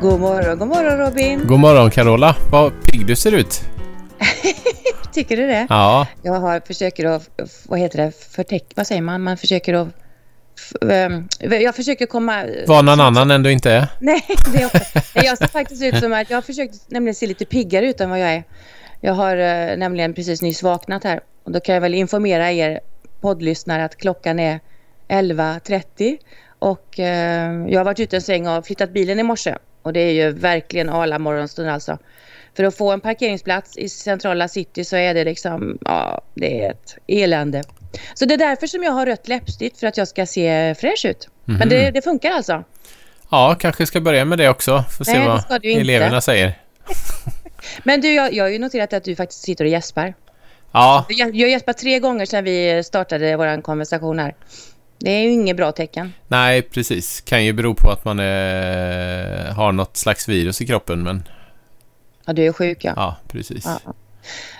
God morgon, god morgon Robin. God morgon Carola. Vad pigg du ser ut. Tycker du det? Ja. Jag har, försöker att, vad heter det, förtäck, vad säger man? Man försöker att, um, jag försöker komma... Var någon annan än du inte är? Nej, det är också, jag ser faktiskt ut som att jag har försökt nämligen se lite piggare ut än vad jag är. Jag har uh, nämligen precis nyss vaknat här och då kan jag väl informera er poddlyssnare att klockan är 11.30 och uh, jag har varit ute en sväng och flyttat bilen i morse och det är ju verkligen ala morgonstund alltså. För att få en parkeringsplats i centrala city så är det liksom, ja, det är ett elände. Så det är därför som jag har rött läppstift för att jag ska se fräsch ut. Mm -hmm. Men det, det, funkar alltså. Ja, kanske ska börja med det också. Får se Nej, vad eleverna inte. säger. Men du, jag, jag har ju noterat att du faktiskt sitter och gäspar. Ja. Jag, jag gäspar tre gånger sedan vi startade vår konversation här. Det är ju inget bra tecken. Nej, precis. Kan ju bero på att man är, har något slags virus i kroppen, men... Ja, du är sjuk, ja. Ja, precis. Ja.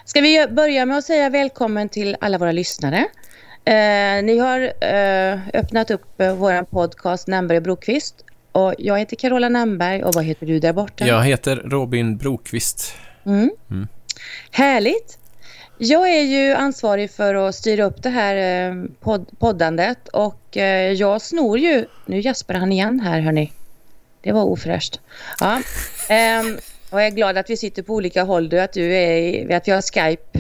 Ska vi börja med att säga välkommen till alla våra lyssnare. Eh, ni har eh, öppnat upp eh, vår podcast Nämberg Brokvist. Och jag heter Carola Nämberg och vad heter du där borta? Jag heter Robin Brokvist. Mm. Mm. Härligt. Jag är ju ansvarig för att styra upp det här eh, podd poddandet och eh, jag snor ju... Nu jaspar han igen här, hörni. Det var ofräscht. Ja. Um, och jag är glad att vi sitter på olika håll du, att du är att vi har Skype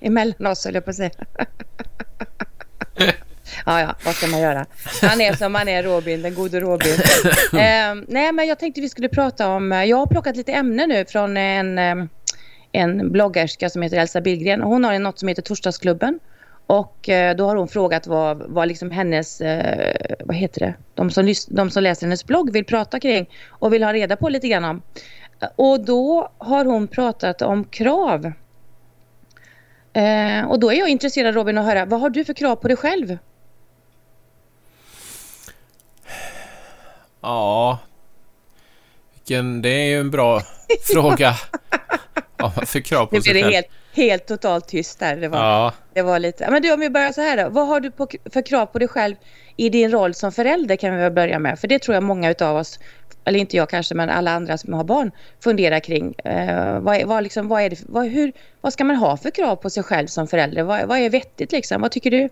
emellan oss, eller på att säga. ja, ja, vad ska man göra? Han är som han är, Robin, den gode Robin. um, nej, men jag tänkte vi skulle prata om... Jag har plockat lite ämnen nu från en... Um, en bloggerska som heter Elsa Billgren. Hon har något som heter Torsdagsklubben. Och eh, då har hon frågat vad, vad liksom hennes, eh, vad heter det, de som, de som läser hennes blogg vill prata kring och vill ha reda på lite grann om. Och då har hon pratat om krav. Eh, och då är jag intresserad Robin att höra, vad har du för krav på dig själv? Ja, vilken, det är ju en bra fråga. Ja, för krav på sig blev det helt, helt totalt tyst där. Det var, ja. det var lite... Men du, om vi börjar så här då. Vad har du på, för krav på dig själv i din roll som förälder kan vi väl börja med. För det tror jag många av oss, eller inte jag kanske, men alla andra som har barn funderar kring. Eh, vad, vad, liksom, vad, är det, vad, hur, vad ska man ha för krav på sig själv som förälder? Vad, vad är vettigt liksom? Vad tycker du?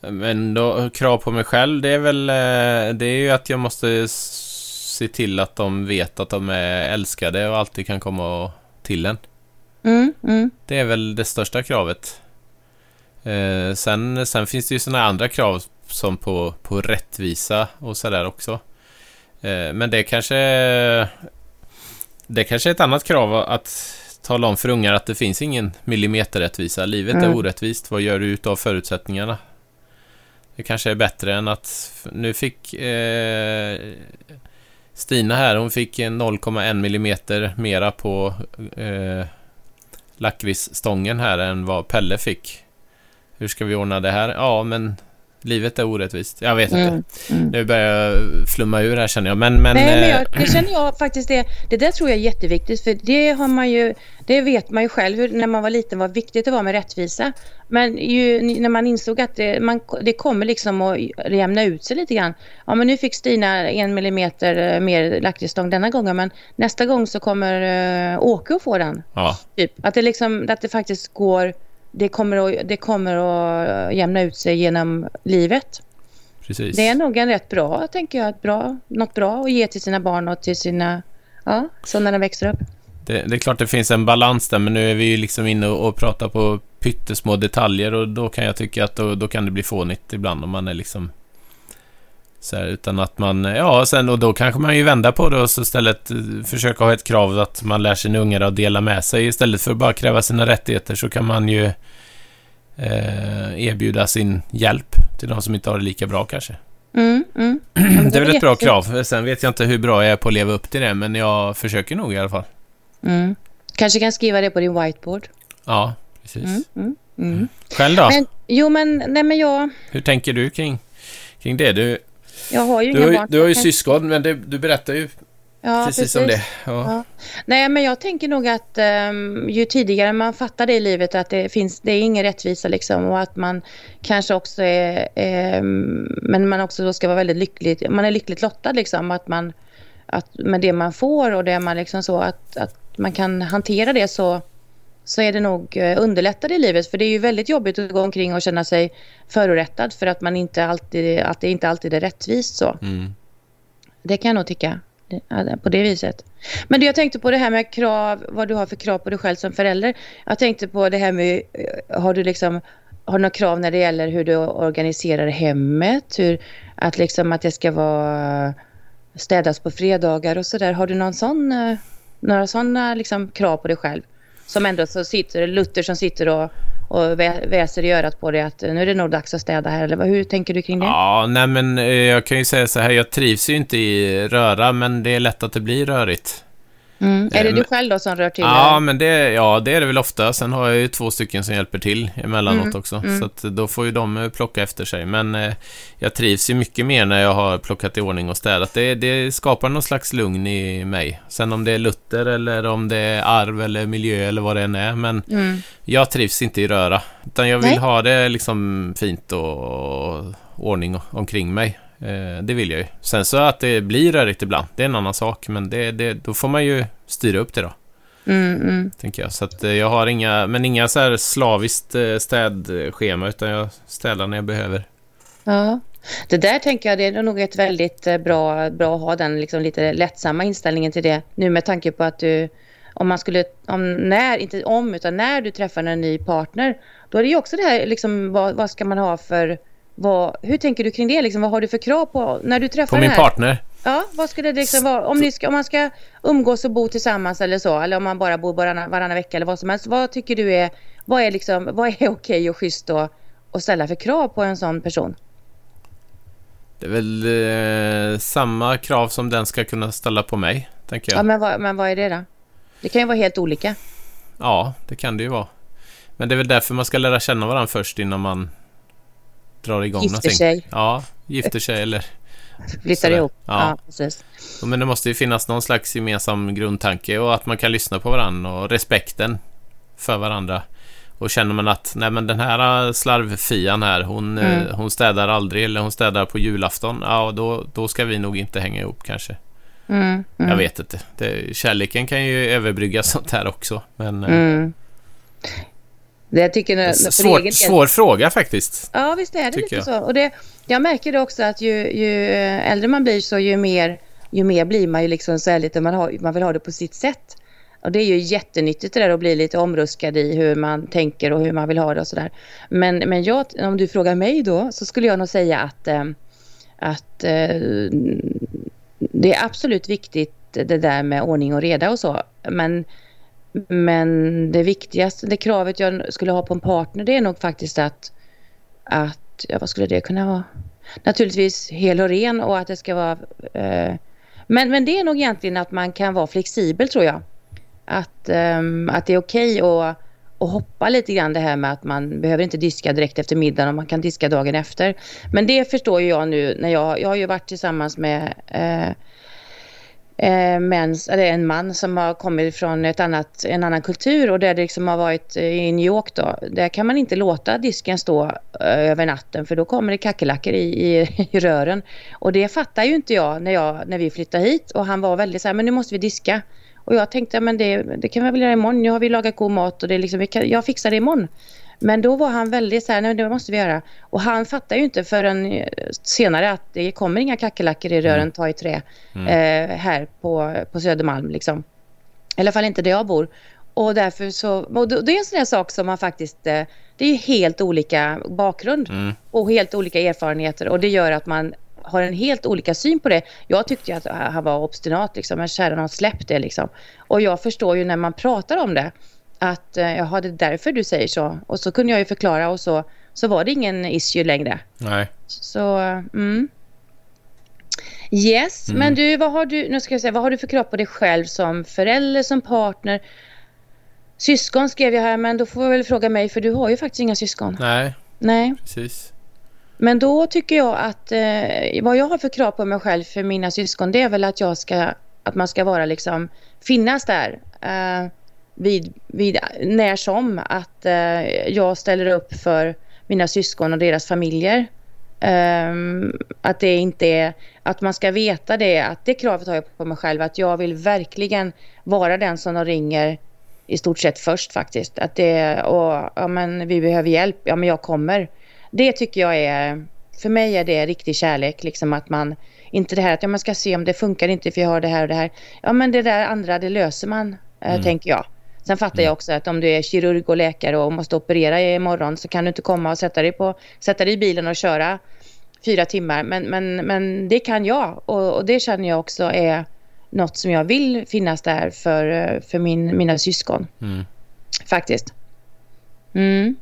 Men då, krav på mig själv, det är väl eh, det är ju att jag måste se till att de vet att de är älskade och alltid kan komma till en. Mm, mm. Det är väl det största kravet. Eh, sen, sen finns det ju sådana andra krav som på, på rättvisa och sådär också. Eh, men det kanske det kanske är ett annat krav att tala om för ungar att det finns ingen millimeterrättvisa. Livet mm. är orättvist. Vad gör du utav förutsättningarna? Det kanske är bättre än att nu fick eh, Stina här, hon fick 0,1 millimeter mera på eh, lakritsstången här än vad Pelle fick. Hur ska vi ordna det här? Ja, men livet är orättvist. Jag vet mm, inte. Mm. Nu börjar jag flumma ur här känner jag. Men, men, Nej, men jag, eh, det känner jag faktiskt det. Det där tror jag är jätteviktigt. För det har man ju, det vet man ju själv hur, när man var liten vad viktigt det var med rättvisa. Men ju, när man insåg att det, man, det kommer liksom att jämna ut sig lite grann. Ja, men nu fick Stina en millimeter eh, mer lakritsstång denna gången. Men nästa gång så kommer uh, Åke att få den. Ja. Typ. Att, det liksom, att det faktiskt går det kommer, att, det kommer att jämna ut sig genom livet. Precis. Det är nog en rätt bra, tänker jag, bra, något bra att ge till sina barn och till sina, ja, så när de växer upp. Det, det, är klart det finns en balans där, men nu är vi ju liksom inne och, och pratar på pyttesmå detaljer och då kan jag tycka att då, då kan det bli fånigt ibland om man är liksom så här, utan att man, ja, sen och då kanske man ju vända på det och så istället eh, försöka ha ett krav att man lär sina ungar att dela med sig. Istället för att bara kräva sina rättigheter så kan man ju eh, erbjuda sin hjälp till de som inte har det lika bra kanske. Mm, mm. det är väl ett bra krav. Sen vet jag inte hur bra jag är på att leva upp till det, men jag försöker nog i alla fall. Mm. Kanske kan skriva det på din whiteboard. Ja, precis. Mm, mm, mm. Själv då? Men, jo, men, nej, men jag... Hur tänker du kring, kring det? Du, jag har ju du, inga har, barn. Du har ju syskon, men det, du berättar ju ja, precis, precis om det. Ja. Ja. Nej, men jag tänker nog att um, ju tidigare man fattar det i livet att det finns, det är ingen rättvisa liksom och att man kanske också är, um, men man också då ska vara väldigt lycklig, man är lyckligt lottad liksom att man att med det man får och det man liksom så att, att man kan hantera det så, så är det nog eh, underlättade i livet. För det är ju väldigt jobbigt att gå omkring och känna sig förorättad för att man inte alltid, att det inte alltid är rättvist så. Mm. Det kan jag nog tycka på det viset. Men jag tänkte på det här med krav, vad du har för krav på dig själv som förälder. Jag tänkte på det här med, eh, har du liksom, har du några krav när det gäller hur du organiserar hemmet? Hur, att liksom att det ska vara städas på fredagar och sådär. Har du någon sån, eh, några sådana liksom krav på dig själv? Som ändå så sitter, Luther som sitter och och väser i örat på dig att nu är det nog dags att städa här, eller hur tänker du kring det? Ja, nej men eh, jag kan ju säga så här, jag trivs ju inte i röra, men det är lätt att det blir rörigt. Mm. Är det du själv då som rör till? Ja, men det, ja, det är det väl ofta. Sen har jag ju två stycken som hjälper till emellanåt mm. också. Mm. Så att då får ju de eh, plocka efter sig. Men eh, jag trivs ju mycket mer när jag har plockat i ordning och städat. Det, det skapar någon slags lugn i mig. Sen om det är Luther eller om det är arv eller miljö eller vad det än är. Men mm. jag trivs inte i röra. Utan jag vill Nej. ha det liksom fint och, och ordning omkring mig. Eh, det vill jag ju. Sen så att det blir rörigt ibland, det är en annan sak. Men det, det, då får man ju styra upp det då. Mm, mm. Tänker jag. Så att eh, jag har inga, men inga så här slaviskt eh, städschema, utan jag städar när jag behöver. Ja, det där tänker jag, det är nog ett väldigt bra, bra att ha den liksom lite lättsamma inställningen till det. Nu med tanke på att du, om man skulle, om när, inte om, utan när du träffar en ny partner, då är det ju också det här, liksom, vad, vad ska man ha för vad, hur tänker du kring det? Liksom, vad har du för krav på när du träffar På min här? partner? Ja, vad skulle det liksom vara? Om, ni ska, om man ska umgås och bo tillsammans eller så, eller om man bara bor varannan, varannan vecka eller vad som helst. Vad tycker du är, vad är, liksom, vad är okej och schysst då, att ställa för krav på en sån person? Det är väl eh, samma krav som den ska kunna ställa på mig, tänker jag. Ja, men vad, men vad är det då? Det kan ju vara helt olika. Ja, det kan det ju vara. Men det är väl därför man ska lära känna varandra först innan man drar igång gifter någonting. sig. Ja, gifter sig eller... Flyttar ihop. Ja. ja, precis. Men det måste ju finnas någon slags gemensam grundtanke och att man kan lyssna på varandra och respekten för varandra. Och känner man att nej men den här slarvfian här, hon, mm. Eh, hon städar aldrig eller hon städar på julafton. Ja, då, då ska vi nog inte hänga ihop kanske. Mm, mm. Jag vet inte. Det, kärleken kan ju överbrygga sånt här också. Men, eh, mm. Det jag tycker när, svår, egen... svår fråga faktiskt. Ja, visst är det lite jag. så. Och det, jag märker det också att ju, ju, äldre man blir så ju mer, ju mer blir man ju liksom så här lite, man, har, man vill ha det på sitt sätt. Och det är ju jättenyttigt det där att bli lite omruskad i hur man tänker och hur man vill ha det och sådär. Men, men jag, om du frågar mig då så skulle jag nog säga att, äh, att äh, det är absolut viktigt det där med ordning och reda och så. Men men det viktigaste, det kravet jag skulle ha på en partner det är nog faktiskt att, att ja, vad skulle det kunna vara? Naturligtvis hel och ren och att det ska vara... Eh, men, men det är nog egentligen att man kan vara flexibel tror jag. Att, eh, att det är okej okay att, att hoppa lite grann det här med att man behöver inte diska direkt efter middagen och man kan diska dagen efter. Men det förstår ju jag nu när jag, jag har ju varit tillsammans med eh, eh, mens, eller en man som har kommit från ett annat, en annan kultur och där det liksom har varit eh, i New York då. Där kan man inte låta disken stå eh, över natten för då kommer det kackerlackor i, i, i, rören. Och det fattar ju inte jag när, jag när vi flyttade hit och han var väldigt så här, men nu måste vi diska. Och jag tänkte, men det, det kan vi väl göra imorgon. Nu har vi lagat god mat och det liksom, kan, jag fixar det imorgon. Men då var han väldigt så här, nej det måste vi göra. Och han fattar ju inte förrän eh, senare att det kommer inga kackerlackor i rören, mm. ta i trä, mm. eh, här på, på Södermalm liksom. I alla fall inte där jag bor. Och därför så, och det är en sån här sak som man faktiskt, eh, det är helt olika bakgrund mm. och helt olika erfarenheter och det gör att man har en helt olika syn på det. Jag tyckte ju att han var obstinat liksom, men kära någon släpp det liksom. Och jag förstår ju när man pratar om det att eh, jaha, det är därför du säger så. Och så kunde jag ju förklara och så, så var det ingen issue längre. Nej. Så, mm. Yes, mm. men du, vad har du, nu ska jag säga, vad har du för krav på dig själv som förälder, som partner? Syskon skrev jag här, men då får jag väl fråga mig, för du har ju faktiskt inga syskon. Nej, Nej. precis. Men då tycker jag att eh, vad jag har för krav på mig själv för mina syskon, det är väl att jag ska, att man ska vara liksom, finnas där. Eh, vid, vid när som att eh, jag ställer upp för mina syskon och deras familjer. Um, att det inte är, att man ska veta det, att det kravet har jag på mig själv, att jag vill verkligen vara den som de ringer i stort sett först faktiskt. Att det, och ja men vi behöver hjälp, ja men jag kommer. Det tycker jag är, för mig är det riktig kärlek, liksom att man, inte det här att ja, man ska se om det funkar inte för jag har det här och det här. Ja men det där andra, det löser man, eh, mm. tänker jag. Sen fattar jag mm. också att om du är kirurg och läkare och måste operera imorgon så kan du inte komma och sätta dig, på, sätta dig i bilen och köra fyra timmar. Men, men, men det kan jag och, och det känner jag också är något som jag vill finnas där för, för min, mina syskon. Mm. Faktiskt. Mm.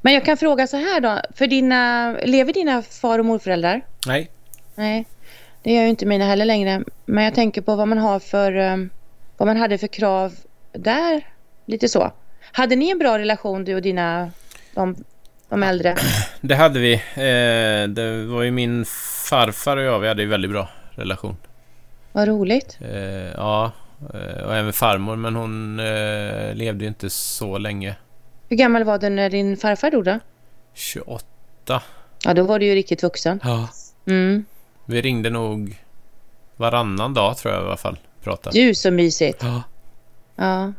Men jag kan fråga så här då. För dina, lever dina far och morföräldrar? Nej. Nej, det gör ju inte mina heller längre. Men jag tänker på vad man har för, um, vad man hade för krav där. Lite så. Hade ni en bra relation du och dina, de, de äldre? Det hade vi. Eh, det var ju min farfar och jag, vi hade ju väldigt bra relation. Vad roligt. Eh, ja, eh, och även farmor, men hon eh, levde ju inte så länge. Hur gammal var du när din farfar dog då? 28. Ja, då var du ju riktigt vuxen. Ja. Mm. Vi ringde nog varannan dag tror jag i alla fall. Pratade. Du, så mysigt. Ja. Ja.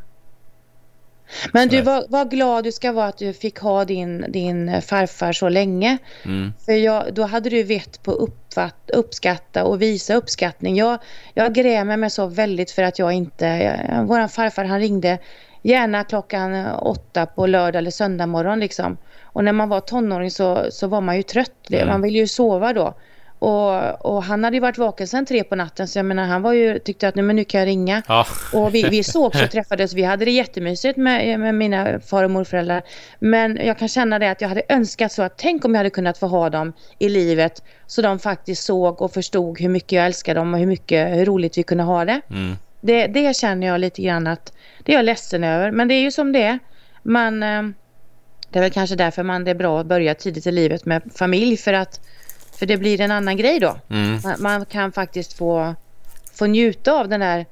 Men du, var, var glad du ska vara att du fick ha din, din farfar så länge. Mm. För jag, då hade du vett på uppfatt, uppskatta och visa uppskattning. Jag, jag grämer mig så väldigt för att jag inte... Jag, våran farfar han ringde gärna klockan åtta på lördag eller söndag morgon liksom. Och när man var tonåring så, så var man ju trött. Mm. Man ville ju sova då. Och, och, han hade ju varit vaken sedan tre på natten så jag menar han var ju, tyckte att nu, men nu kan jag ringa. Ja. Och vi, vi sågs och träffades. Vi hade det jättemysigt med, med mina far och morföräldrar. Men jag kan känna det att jag hade önskat så att tänk om jag hade kunnat få ha dem i livet. Så de faktiskt såg och förstod hur mycket jag älskar dem och hur mycket, hur roligt vi kunde ha det. Mm. Det, det känner jag lite grann att det är jag ledsen över. Men det är ju som det är. Man, eh, det är väl kanske därför man det är bra att börja tidigt i livet med familj. För att för det blir en annan grej då. Mm. Man, man, kan faktiskt få, få njuta av den där,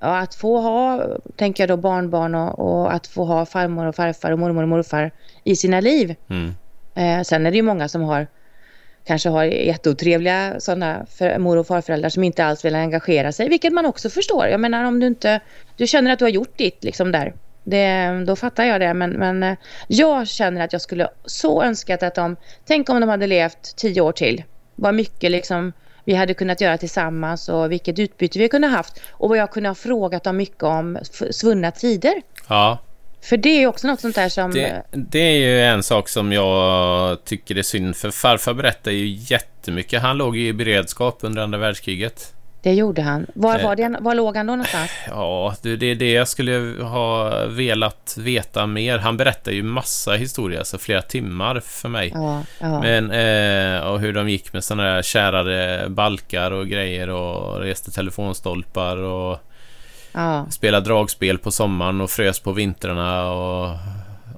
ja, att få ha, tänker jag då, barnbarn och, och, att få ha farmor och farfar och mormor och morfar i sina liv. Mm. Eh, sen är det ju många som har kanske har jätteotrevliga sådana för, mor och farföräldrar som inte alls vill engagera sig, vilket man också förstår. Jag menar om du inte, du känner att du har gjort ditt liksom där. Det, då fattar jag det. Men, men eh, jag känner att jag skulle så önskat att de... Tänk om de hade levt tio år till. Vad mycket liksom vi hade kunnat göra tillsammans och vilket utbyte vi kunde haft. Och vad jag kunde ha frågat dem mycket om svunna tider. Ja. För det är också något sånt där som... Det, det, är ju en sak som jag tycker är synd. För farfar berättar ju jättemycket. Han låg ju i beredskap under andra världskriget. Det gjorde han. Var, var, det, var låg han då någonstans? Ja, det, det är det jag skulle ha velat veta mer. Han berättar ju massa historier, alltså flera timmar för mig. Ja, ja. Men, eh, och hur de gick med sådana där kärade balkar och grejer och reste telefonstolpar och ja. spelade dragspel på sommaren och frös på vintrarna och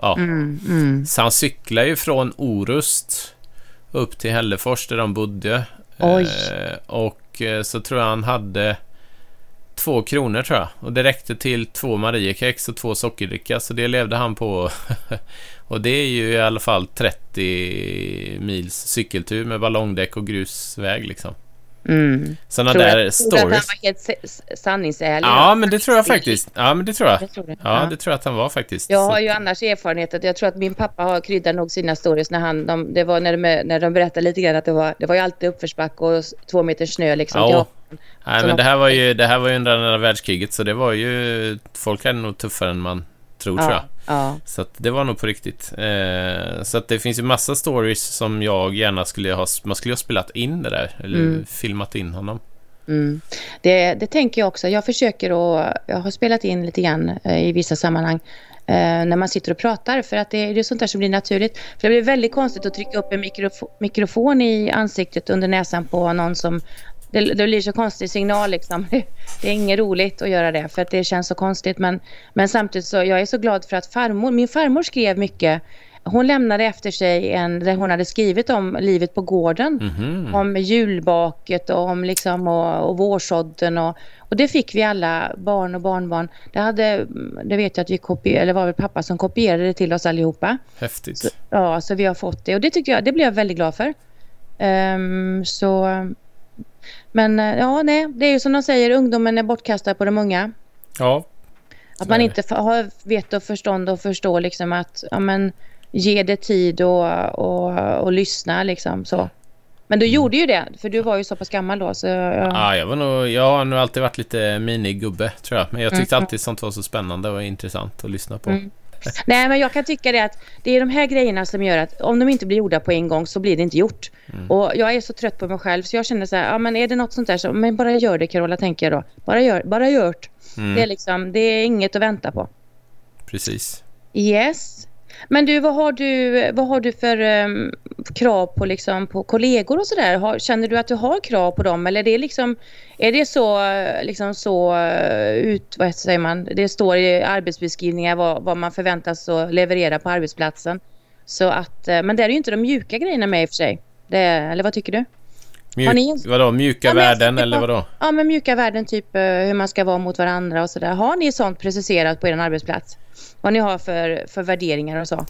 ja. Mm, mm. Så han cyklar ju från Orust upp till Hällefors där de bodde. Oj. Eh, och Eh, så tror jag han hade två kronor tror jag. Och det räckte till två Mariekex och två sockerdricka. Så det levde han på. och det är ju i alla fall 30 mils cykeltur med ballongdäck och grusväg liksom. Mm. Sådana där jag, stories. Tror att han var helt sanningsärlig. Ja, men det tror jag faktiskt. Ja, men det tror jag. Det tror ja, ja, det tror jag att han var faktiskt. Jag har ju annars erfarenhet att jag tror att min pappa har kryddat nog sina stories när han, de, det var när de, när de berättade lite grann att det var, det var ju alltid uppförsbacke och två meter snö liksom. Ja. Nej, men det här var ju, det här var ju under andra världskriget så det var ju, folk är nog tuffare än man tror, ja, jag. Ja. Så det var nog på riktigt. Eh, så det finns ju massa stories som jag gärna skulle ha, man skulle ha spelat in det där, eller mm. filmat in honom. Mm. Det, det tänker jag också. Jag försöker att, jag har spelat in lite grann eh, i vissa sammanhang eh, när man sitter och pratar för att det, det är sånt där som blir naturligt. För det blir väldigt konstigt att trycka upp en mikrofo mikrofon i ansiktet under näsan på någon som det, det blir så konstig signal liksom. Det är inget roligt att göra det för att det känns så konstigt. Men, men samtidigt så jag är så glad för att farmor, min farmor skrev mycket. Hon lämnade efter sig en där hon hade skrivit om livet på gården. Mm. Om julbaket och om liksom och, och vårsådden och, och det fick vi alla barn och barnbarn. Det hade, det vet jag att vi kopierade, eller var väl pappa som kopierade det till oss allihopa. Häftigt. Så, ja, så vi har fått det och det tycker jag, det blev jag väldigt glad för. Um, så... Men eh, ja, nej, det är ju som de säger, ungdomen är bortkastad på de unga. Ja. Att man inte har vett och förstånd och förstå liksom att ja, men, ge det tid och, och, och lyssna liksom så. Men du mm. gjorde ju det, för du var ju så pass gammal då. Så, ja. ja, jag, var nog, jag har nog alltid varit lite minigubbe, tror jag. Men jag tyckte mm. alltid sånt var så spännande och intressant att lyssna på. Mm. Nej, men jag kan tycka det att det är de här grejerna som gör att om de inte blir gjorda på en gång så blir det inte gjort. Mm. Och jag är så trött på mig själv så jag känner så här, ja men är det något sånt där så, men bara gör det Carola, tänker jag då. Bara gör, bara gjort. Mm. Det är liksom, det är inget att vänta på. Precis. Yes. Men du, vad har du, vad har du för um, krav på, liksom, på kollegor och sådär? Känner du att du har krav på dem eller är det, liksom, är det så, liksom så uh, ut, vad säger man, det står i arbetsbeskrivningar vad, vad man förväntas att leverera på arbetsplatsen. Så att, uh, men det är ju inte de mjuka grejerna med i och för sig. Det, eller vad tycker du? Mjuk, ni... vadå, mjuka ja, värden eller vadå? Ja, men mjuka värden, typ hur man ska vara mot varandra och sådär. Har ni sånt preciserat på er arbetsplats? Vad ni har för, för värderingar och så?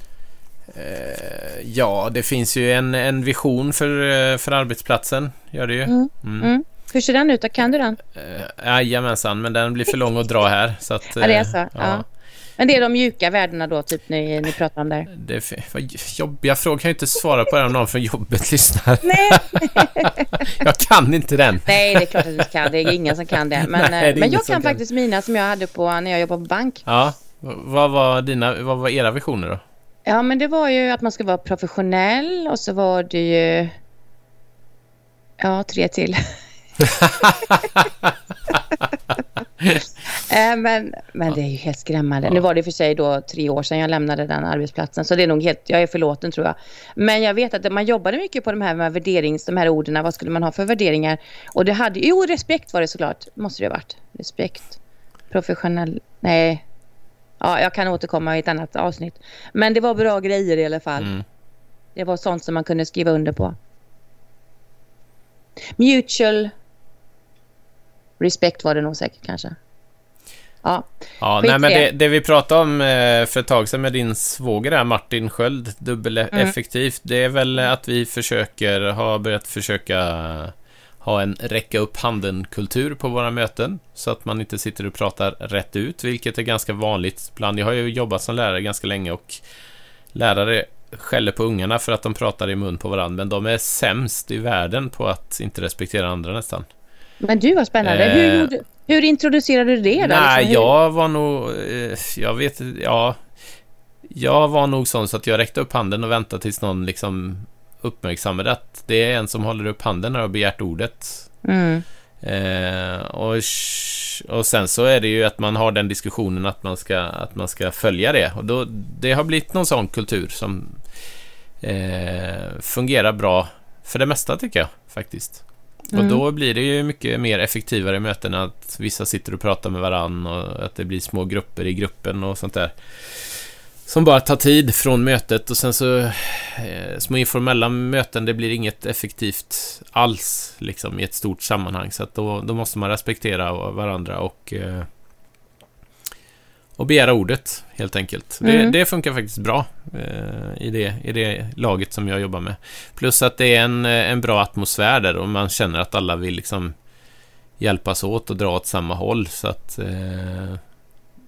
Eh, ja, det finns ju en, en vision för, eh, för arbetsplatsen. Gör det ju. Mm. Mm. Mm. Hur ser den ut? Kan du den? Eh, jajamensan, men den blir för lång att dra här. Så att, ja, det är så. Ja. ja. Men det är de mjuka värdena då, typ ni, ni pratar om där? Det är jobbiga frågor kan jag inte svara på om någon från jobbet lyssnar. Nej! jag kan inte den. Nej, det är klart att du kan. Det är ingen som kan det. Men, Nej, det men jag kan, kan faktiskt mina som jag hade på när jag jobbade på bank. Ja. Vad var, dina, vad var era visioner då? Ja, men det var ju att man ska vara professionell och så var det ju... Ja, tre till. äh, men, men det är ju helt skrämmande. Ja. Nu var det för sig då tre år sedan jag lämnade den arbetsplatsen. Så det är nog helt, jag är förlåten tror jag. Men jag vet att man jobbade mycket på de här med värderings, de här orden. Vad skulle man ha för värderingar? Och det hade, jo respekt var det såklart. Måste det ha varit. Respekt. Professionell, nej Ja, jag kan återkomma i ett annat avsnitt. Men det var bra grejer i alla fall. Mm. Det var sånt som man kunde skriva under på. Mutual respect var det nog säkert kanske. Ja, ja nej, men det, det, vi pratade om eh, för ett tag sedan med din svåger där, Martin Sköld, dubbeleffektivt, mm. det är väl att vi försöker, har börjat försöka ha en räcka upp handen-kultur på våra möten så att man inte sitter och pratar rätt ut, vilket är ganska vanligt bland. Jag har ju jobbat som lärare ganska länge och lärare skäller på ungarna för att de pratar i mun på varandra, men de är sämst i världen på att inte respektera andra nästan. Men du, vad spännande. Eh, hur, gjorde, hur introducerade du det? Då, nej, liksom? jag var nog... Eh, jag vet ja. Jag var nog sån så att jag räckte upp handen och väntade tills någon liksom uppmärksammade att det är en som håller upp handen när har begärt ordet. Mm. Eh, och, och sen så är det ju att man har den diskussionen att man ska, att man ska följa det. Och då, det har blivit någon sån kultur som eh, fungerar bra för det mesta tycker jag faktiskt. Mm. Och då blir det ju mycket mer effektivare möten att vissa sitter och pratar med varann och att det blir små grupper i gruppen och sånt där som bara tar tid från mötet och sen så eh, små informella möten, det blir inget effektivt alls liksom i ett stort sammanhang. Så att då, då måste man respektera varandra och eh, och begära ordet helt enkelt. Mm. Det, det, funkar faktiskt bra eh, i, det, i det laget som jag jobbar med. Plus att det är en, en bra atmosfär där och man känner att alla vill liksom hjälpas åt och dra åt samma håll. Så att eh,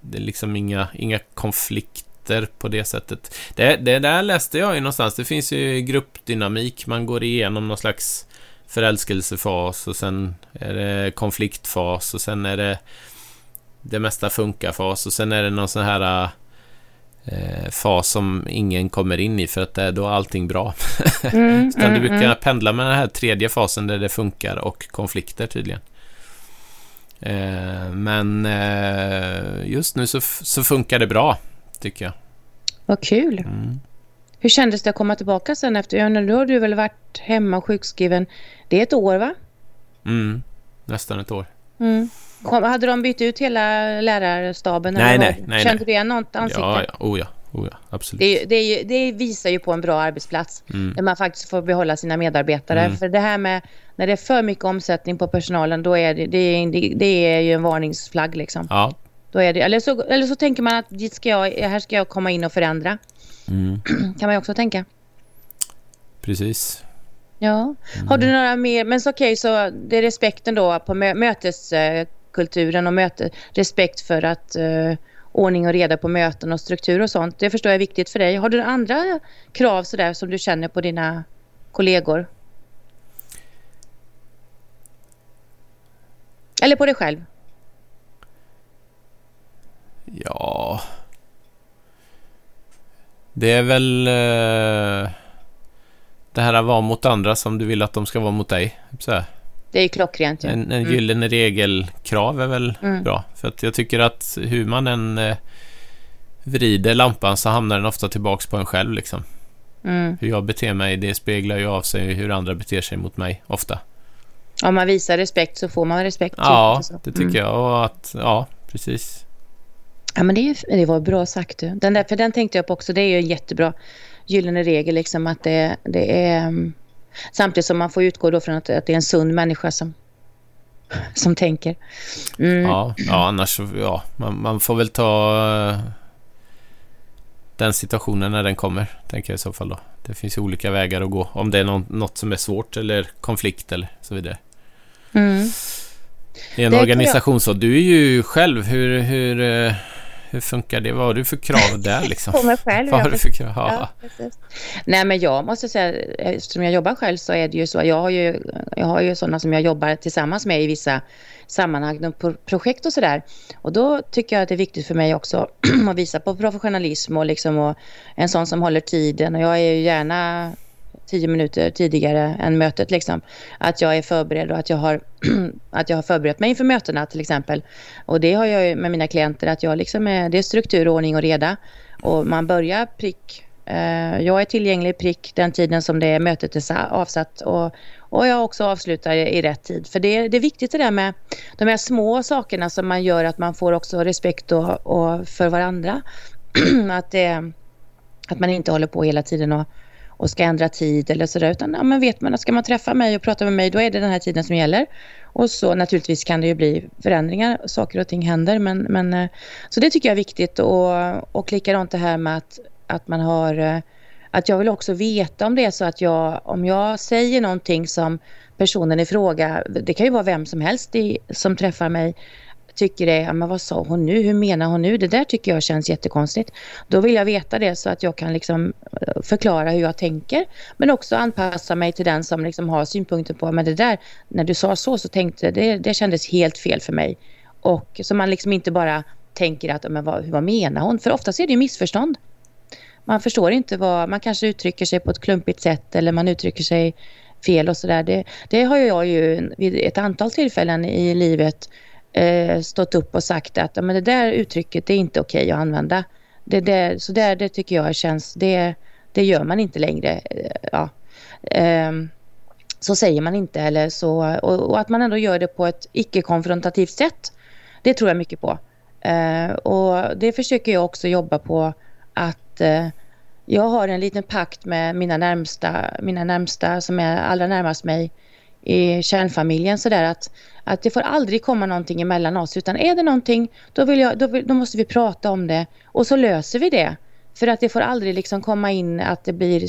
det är liksom inga, inga konflikter konflikter på det sättet. Det, det där läste jag ju någonstans. Det finns ju gruppdynamik. Man går igenom någon slags förälskelsefas och sen är det konfliktfas och sen är det det mesta funkar-fas och sen är det någon sån här eh, fas som ingen kommer in i för att det är då allting bra. Mm, Utan mm, du brukar mm. pendla med den här tredje fasen där det funkar och konflikter tydligen. Eh, men eh, just nu så, så funkar det bra tycker jag. Vad kul. Mm. Hur kändes det att komma tillbaka sen efter? Ja, nu har du väl varit hemma sjukskriven. Det är ett år va? Mm, nästan ett år. Mm. Kom, hade de bytt ut hela lärarstaben? Nej, nej, nej. Kände du igen något ansikte? Ja, ja. Oh, ja. Oh, ja. Absolut. Det, det, det, visar ju på en bra arbetsplats. Mm. Där man faktiskt får behålla sina medarbetare. Mm. För det här med när det är för mycket omsättning på personalen, då är det, det, det är ju en varningsflagg liksom. Ja, då är det, eller, så, eller så tänker man att dit ska jag, här ska jag komma in och förändra. Mm. kan man ju också tänka. Precis. Ja. Har du några mer, men så okej, okay, så det är respekten då på mö möteskulturen och möte, respekt för att uh, ordning och reda på möten och struktur och sånt. Det förstår jag är viktigt för dig. Har du andra krav sådär som du känner på dina kollegor? Eller på dig själv? Ja... Det är väl eh, det här att vara mot andra som du vill att de ska vara mot dig. Så Det är klockrent. Ja. En, en mm. gyllene regelkrav är väl mm. bra. För att jag tycker att hur man än eh, vrider lampan så hamnar den ofta tillbaks på en själv. Liksom. Mm. Hur jag beter mig, det speglar ju av sig hur andra beter sig mot mig ofta. Om man visar respekt så får man respekt. Ja, det tycker mm. jag. Och att, ja, precis. Ja, men det, det var bra sagt du. Den där, för den tänkte jag på också. Det är ju en jättebra gyllene regel liksom att det, det är... Um, samtidigt som man får utgå då från att, att det är en sund människa som, som tänker. Mm. Ja, ja, annars ja, man, man får väl ta uh, den situationen när den kommer, tänker jag i så fall då. Det finns ju olika vägar att gå. Om det är något, något som är svårt eller konflikt eller så vidare. Mm. I en det organisation så. Du är ju själv, hur, hur, uh, hur funkar det? Vad har du för krav där liksom? På mig själv. Vad har du för krav? Ja. Nej men jag måste säga, eftersom jag jobbar själv så är det ju så. Jag har ju, jag har ju sådana som jag jobbar tillsammans med i vissa sammanhang projekt och sådär. Och då tycker jag att det är viktigt för mig också att visa på professionalism och liksom och en sån som håller tiden. Och jag är ju gärna tio minuter tidigare än mötet. Liksom. Att jag är förberedd och att jag, har, att jag har förberett mig inför mötena till exempel. Och det har jag med mina klienter att jag liksom är, det är struktur, ordning och reda. Och man börjar prick. Eh, jag är tillgänglig prick den tiden som det mötet är avsatt och, och jag också avslutar i rätt tid. För det, det är viktigt det där med de här små sakerna som man gör att man får också respekt och, och för varandra. att, det, att man inte håller på hela tiden och och ska ändra tid eller sådär. Utan ja, men vet man att ska man träffa mig och prata med mig, då är det den här tiden som gäller. Och så naturligtvis kan det ju bli förändringar, saker och ting händer. Men, men, eh, så det tycker jag är viktigt. Och, och likadant det här med att, att man har... Eh, att jag vill också veta om det är så att jag, om jag säger någonting som personen i fråga, det kan ju vara vem som helst i, som träffar mig, tycker det är, men vad sa hon nu? Hur menar hon nu? Det där tycker jag känns jättekonstigt. Då vill jag veta det så att jag kan liksom eh, förklara hur jag tänker. Men också anpassa mig till den som liksom har synpunkter på, men det där, när du sa så så tänkte det, det kändes helt fel för mig. Och så man liksom inte bara tänker att, men vad, vad menar hon? För oftast är det ju missförstånd. Man förstår inte vad, man kanske uttrycker sig på ett klumpigt sätt eller man uttrycker sig fel och sådär. Det, det har jag ju vid ett antal tillfällen i livet eh, stått upp och sagt att men det där uttrycket det är inte okej okay att använda. Det, det, så där, det tycker jag känns, det, det gör man inte längre. Eh, ja. Eh, så säger man inte eller så, och, och, att man ändå gör det på ett icke-konfrontativt sätt. Det tror jag mycket på. Eh, och det försöker jag också jobba på att eh, jag har en liten pakt med mina närmsta, mina närmsta som är allra närmast mig i kärnfamiljen sådär att, att det får aldrig komma någonting emellan oss utan är det någonting då, vill jag, då, då måste vi prata om det och så löser vi det. För att det får aldrig liksom komma in att det blir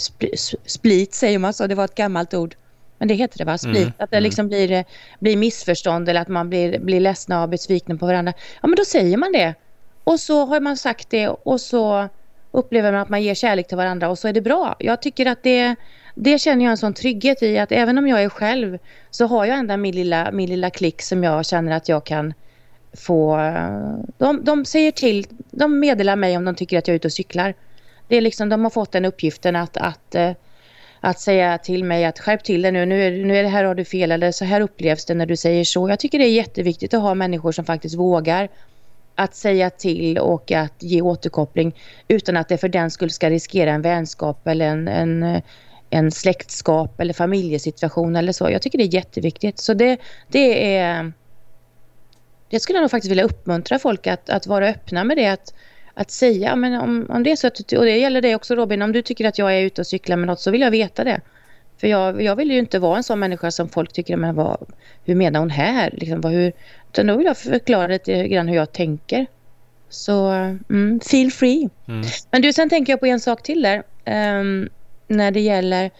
split säger man så, det var ett gammalt ord. Men det heter det va? Split. Mm, att det mm. liksom blir, blir missförstånd eller att man blir, blir ledsna och besvikna på varandra. Ja men då säger man det. Och så har man sagt det och så upplever man att man ger kärlek till varandra och så är det bra. Jag tycker att det det känner jag en sån trygghet i att även om jag är själv så har jag ändå min lilla, min lilla klick som jag känner att jag kan få... Eh, de, de säger till, de meddelar mig om de tycker att jag är ute och cyklar. Det är liksom, de har fått den uppgiften att, att, eh, att säga till mig att skärp till dig nu, nu är, nu är det här har du fel eller så här upplevs det när du säger så. Jag tycker det är jätteviktigt att ha människor som faktiskt vågar att säga till och att ge återkoppling utan att det för den skulle ska riskera en vänskap eller en, en eh, en släktskap eller familjesituation eller så. Jag tycker det är jätteviktigt. Så det, det är... Det skulle jag nog faktiskt vilja uppmuntra folk att, att vara öppna med det. Att, att säga, men om, om det är så att, och det gäller dig också Robin, om du tycker att jag är ute och cyklar med något så vill jag veta det. För jag, jag vill ju inte vara en sån människa som folk tycker, men vad, hur menar hon här? Liksom, vad, hur, utan då vill jag förklara lite grann hur jag tänker. Så mm, feel free. Mm. Men du, sen tänker jag på en sak till där. Um, när det gäller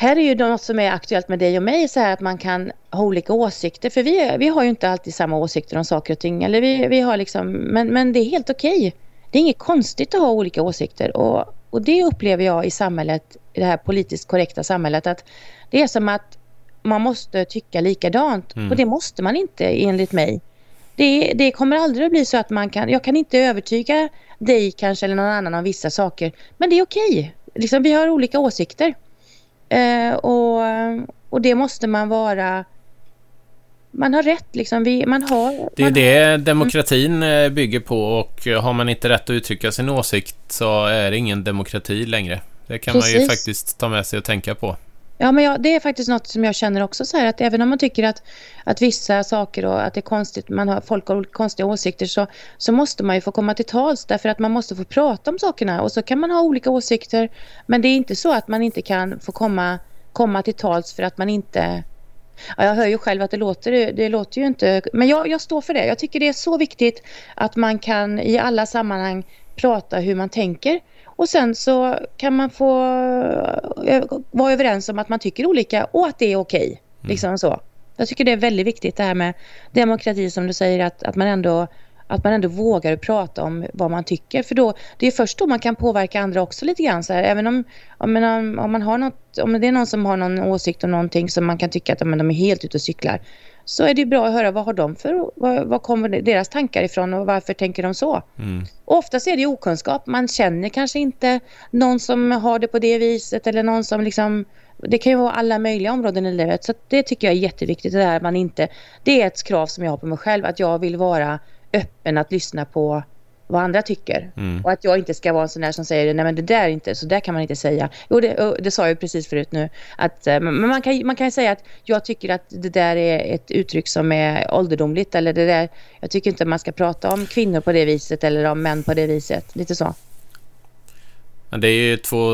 här är ju något som är aktuellt med dig och mig, så här att man kan ha olika åsikter. För vi, vi har ju inte alltid samma åsikter om saker och ting. Eller vi, vi har liksom, men, men det är helt okej. Det är inget konstigt att ha olika åsikter. Och, och det upplever jag i samhället, i det här politiskt korrekta samhället, att det är som att man måste tycka likadant. Mm. Och det måste man inte enligt mig. Det, det, kommer aldrig att bli så att man kan, jag kan inte övertyga dig kanske eller någon annan om vissa saker. Men det är okej. Liksom, vi har olika åsikter. Eh, och, och det måste man vara... Man har rätt liksom. Vi, man har, det är det demokratin mm. bygger på och har man inte rätt att uttrycka sin åsikt så är det ingen demokrati längre. Det kan Precis. man ju faktiskt ta med sig och tänka på. Ja, men jag, det är faktiskt något som jag känner också så här att även om man tycker att, att vissa saker och att det är konstigt, man har folk har konstiga åsikter så, så måste man ju få komma till tals därför att man måste få prata om sakerna och så kan man ha olika åsikter men det är inte så att man inte kan få komma, komma till tals för att man inte Ja, jag hör ju själv att det låter, det låter ju inte... Men jag, jag står för det. Jag tycker det är så viktigt att man kan i alla sammanhang prata hur man tänker. Och sen så kan man få eh, vara överens om att man tycker olika och att det är okej. Okay, mm. liksom så. Jag tycker det är väldigt viktigt det här med demokrati som du säger att, att man ändå att man ändå vågar prata om vad man tycker. För då, det är först då man kan påverka andra också lite grann. Så här. Även om, om, om, man har något, om det är någon som har någon åsikt om någonting som man kan tycka att men, de är helt ute och cyklar så är det bra att höra vad har de för, vad, vad kommer deras tankar ifrån och varför tänker de så? Mm. oftast är det okunskap. Man känner kanske inte någon som har det på det viset eller någon som liksom det kan ju vara alla möjliga områden i livet. Så det tycker jag är jätteviktigt. Det, där man inte, det är ett krav som jag har på mig själv. Att jag vill vara öppen att lyssna på vad andra tycker. Mm. Och att jag inte ska vara en sån där som säger nej men det där är inte, så där kan man inte säga. Jo, det, det sa jag precis förut nu. Att, eh, men man kan, man kan säga att jag tycker att det där är ett uttryck som är ålderdomligt. Eller det där, jag tycker inte man ska prata om kvinnor på det viset eller om män på det viset. Lite så. Men det är ju två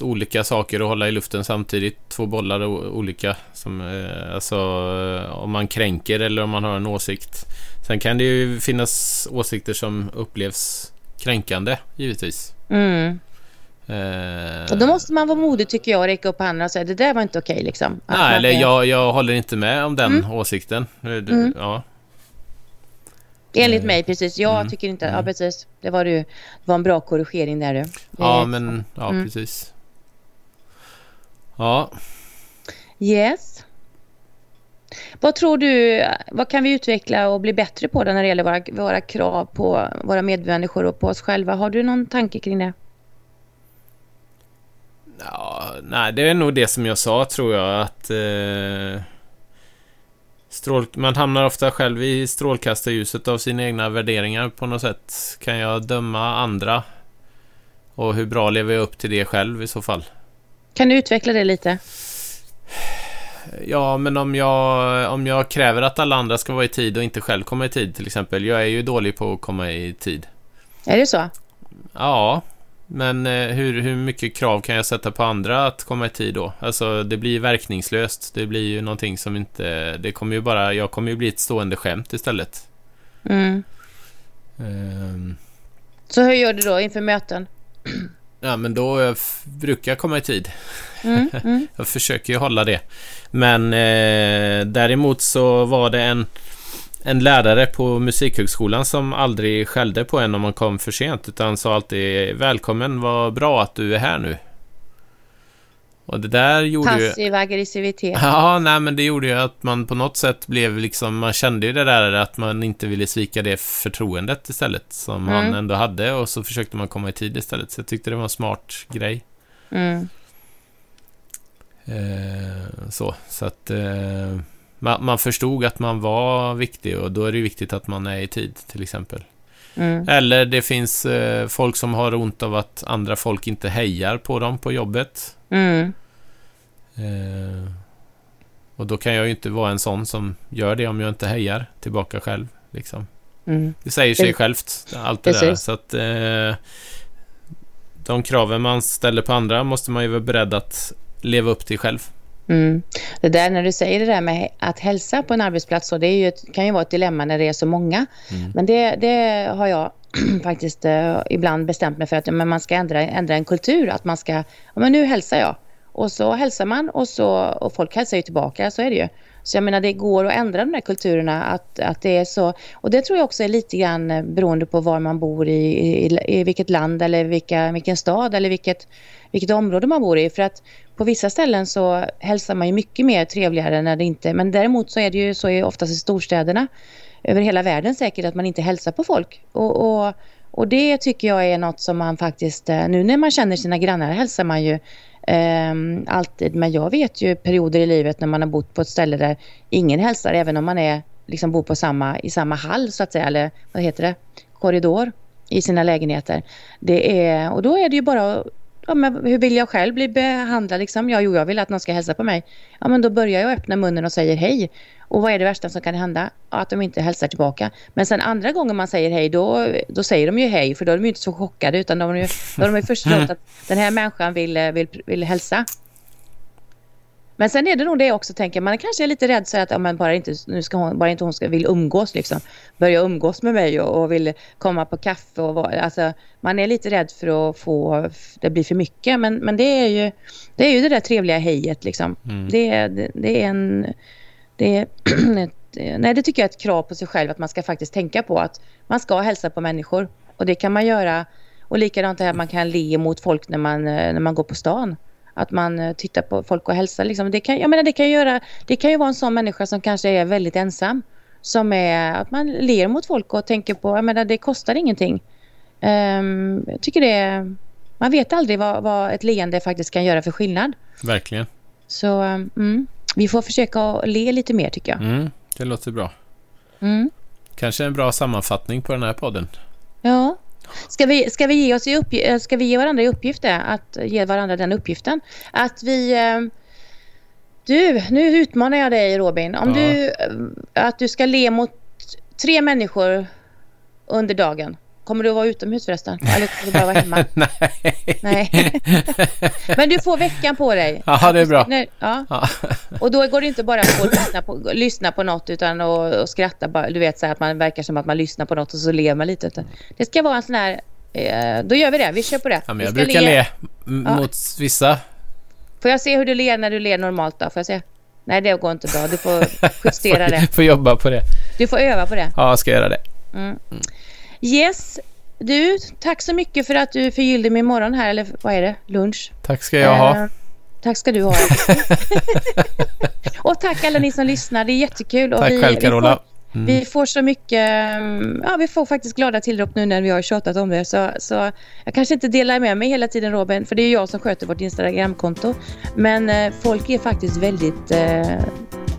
olika saker att hålla i luften samtidigt. Två bollar olika. Som, eh, alltså om man kränker eller om man har en åsikt. Sen kan det ju finnas åsikter som upplevs kränkande, givetvis. Mm. Eh, och då måste man vara modig tycker jag och räcka upp handen och säga det där var inte okej okay, liksom. Nej, eller jag, jag håller inte med om den mm. åsikten. Mm. Ja. Enligt mig, precis. Jag mm. tycker inte... Ja, mm. precis. Det var, du, det var en bra korrigering där du. Ja, men... Ja, mm. precis. Ja. Yes. Vad tror du, vad kan vi utveckla och bli bättre på när det gäller våra, våra krav på våra medmänniskor och på oss själva? Har du någon tanke kring det? Ja, nej, det är nog det som jag sa tror jag att eh, strål, man hamnar ofta själv i strålkastarljuset av sina egna värderingar på något sätt. Kan jag döma andra? Och hur bra lever jag upp till det själv i så fall? Kan du utveckla det lite? Ja, men om jag, om jag kräver att alla andra ska vara i tid och inte själv komma i tid till exempel. Jag är ju dålig på att komma i tid. Är det så? Ja, men eh, hur, hur mycket krav kan jag sätta på andra att komma i tid då? Alltså, det blir verkningslöst. Det blir ju någonting som inte... Det kommer ju bara... Jag kommer ju bli ett stående skämt istället. Mm. Um, så hur gör du då inför möten? Ja, men då jag brukar jag komma i tid. Mm, mm. jag försöker ju hålla det. Men eh, däremot så var det en, en lärare på Musikhögskolan som aldrig skällde på en om man kom för sent utan sa alltid Välkommen, vad bra att du är här nu. Och det där gjorde Passiv ju... aggressivitet. Ja, nej men det gjorde ju att man på något sätt blev liksom, man kände ju det där att man inte ville svika det förtroendet istället som mm. man ändå hade och så försökte man komma i tid istället. Så jag tyckte det var en smart grej. Mm. Eh, så, så att eh, man, man, förstod att man var viktig och då är det viktigt att man är i tid till exempel. Mm. Eller det finns eh, folk som har ont av att andra folk inte hejar på dem på jobbet. Mm. Eh, och då kan jag ju inte vara en sån som gör det om jag inte hejar tillbaka själv. Liksom. Mm. Det säger sig självt, allt det Precis. där. Så att, eh, de kraven man ställer på andra måste man ju vara beredd att leva upp till själv. Mm. Det där när du säger det där med att hälsa på en arbetsplats, så det är ju ett, kan ju vara ett dilemma när det är så många. Mm. Men det, det har jag faktiskt eh, ibland bestämt mig för att men man ska ändra, ändra en kultur. Att man ska, ja, men nu hälsar jag. Och så hälsar man och, så, och folk hälsar ju tillbaka, så är det ju. Så jag menar det går att ändra de där kulturerna att, att det är så. Och det tror jag också är lite grann eh, beroende på var man bor i, i, i vilket land eller vilka, vilken stad eller vilket, vilket område man bor i. För att på vissa ställen så hälsar man ju mycket mer trevligare när det inte... Men däremot så är det ju så är oftast i storstäderna över hela världen säkert att man inte hälsar på folk. Och, och, och det tycker jag är något som man faktiskt... Eh, nu när man känner sina grannar hälsar man ju eh, alltid. Men jag vet ju perioder i livet när man har bott på ett ställe där ingen hälsar, även om man är, liksom bor på samma, i samma hall så att säga, eller vad heter det, korridor i sina lägenheter. Det är, och då är det ju bara ja, men hur vill jag själv bli behandlad? Liksom? Ja, jo, jag vill att någon ska hälsa på mig. Ja, men då börjar jag öppna munnen och säger hej. Och vad är det värsta som kan hända? Att de inte hälsar tillbaka. Men sen andra gånger man säger hej, då, då säger de ju hej. För då är de ju inte så chockade, utan de, då har de ju förstått att den här människan vill, vill, vill hälsa. Men sen är det nog det också, tänker man kanske är lite rädd så att ja, men bara inte, nu ska hon, bara inte hon ska, vill umgås liksom. Börja umgås med mig och, och vill komma på kaffe och vara, alltså man är lite rädd för att få, det blir för mycket. Men, men det är ju det är ju det där trevliga hejet liksom. Mm. Det, det, det är en, det är nej det tycker jag är ett krav på sig själv att man ska faktiskt tänka på att man ska hälsa på människor. Och det kan man göra, och likadant det här man kan le mot folk när man, när man går på stan. Att man eh, tittar på folk och hälsar. Liksom. Det, kan, jag menar, det, kan göra, det kan ju vara en sån människa som kanske är väldigt ensam. Som är att man ler mot folk och tänker på, jag menar, det kostar ingenting. Um, jag tycker det man vet aldrig vad, vad, ett leende faktiskt kan göra för skillnad. Verkligen. Så um, vi får försöka le lite mer tycker jag. Mm, det låter bra. Mm. Kanske en bra sammanfattning på den här podden. Ja, Ska vi, ska vi, ge, oss i uppgift, eh, ska vi ge varandra i uppgift det, att ge varandra den uppgiften? Att vi... Eh, du, nu utmanar jag dig Robin. Om ja. du, eh, att du ska le mot tre människor under dagen. Kommer du att vara utomhus förresten? Eller kommer du bara vara hemma? Nej. Nej. Men du får veckan på dig. Ja, det är bra. Ja. ja. Och då går det inte bara att lyssna på, lyssna på något utan att skratta. Du vet så här, att man verkar som att man lyssnar på något och så ler man lite. Det ska vara en sån här... Eh, då gör vi det. Vi kör på det. Ja, men jag brukar le, le mot vissa. Får jag se hur du ler när du ler normalt då? Får jag se? Nej, det går inte bra. Du får justera det. Du får jobba på det. Du får öva på det. Ja, jag ska göra det. Mm. Yes. Du, tack så mycket för att du förgyllde min morgon här, eller vad är det? Lunch. Tack ska jag ha. Eh, tack ska du ha. och tack alla ni som lyssnar, det är jättekul. Tack vi, själv Carola. Mm. Vi får så mycket, mm, ja vi får faktiskt glada tillrop nu när vi har tjatat om det. Så, så jag kanske inte delar med mig hela tiden Robin, för det är jag som sköter vårt Instagramkonto. Men eh, folk är faktiskt väldigt, eh,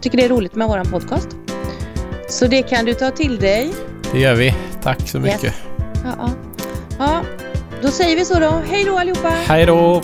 tycker det är roligt med våran podcast. Så det kan du ta till dig. Det gör vi. Tack så mycket. Yes. Ja, ja. ja, då säger vi så då. Hej då allihopa! Hej då!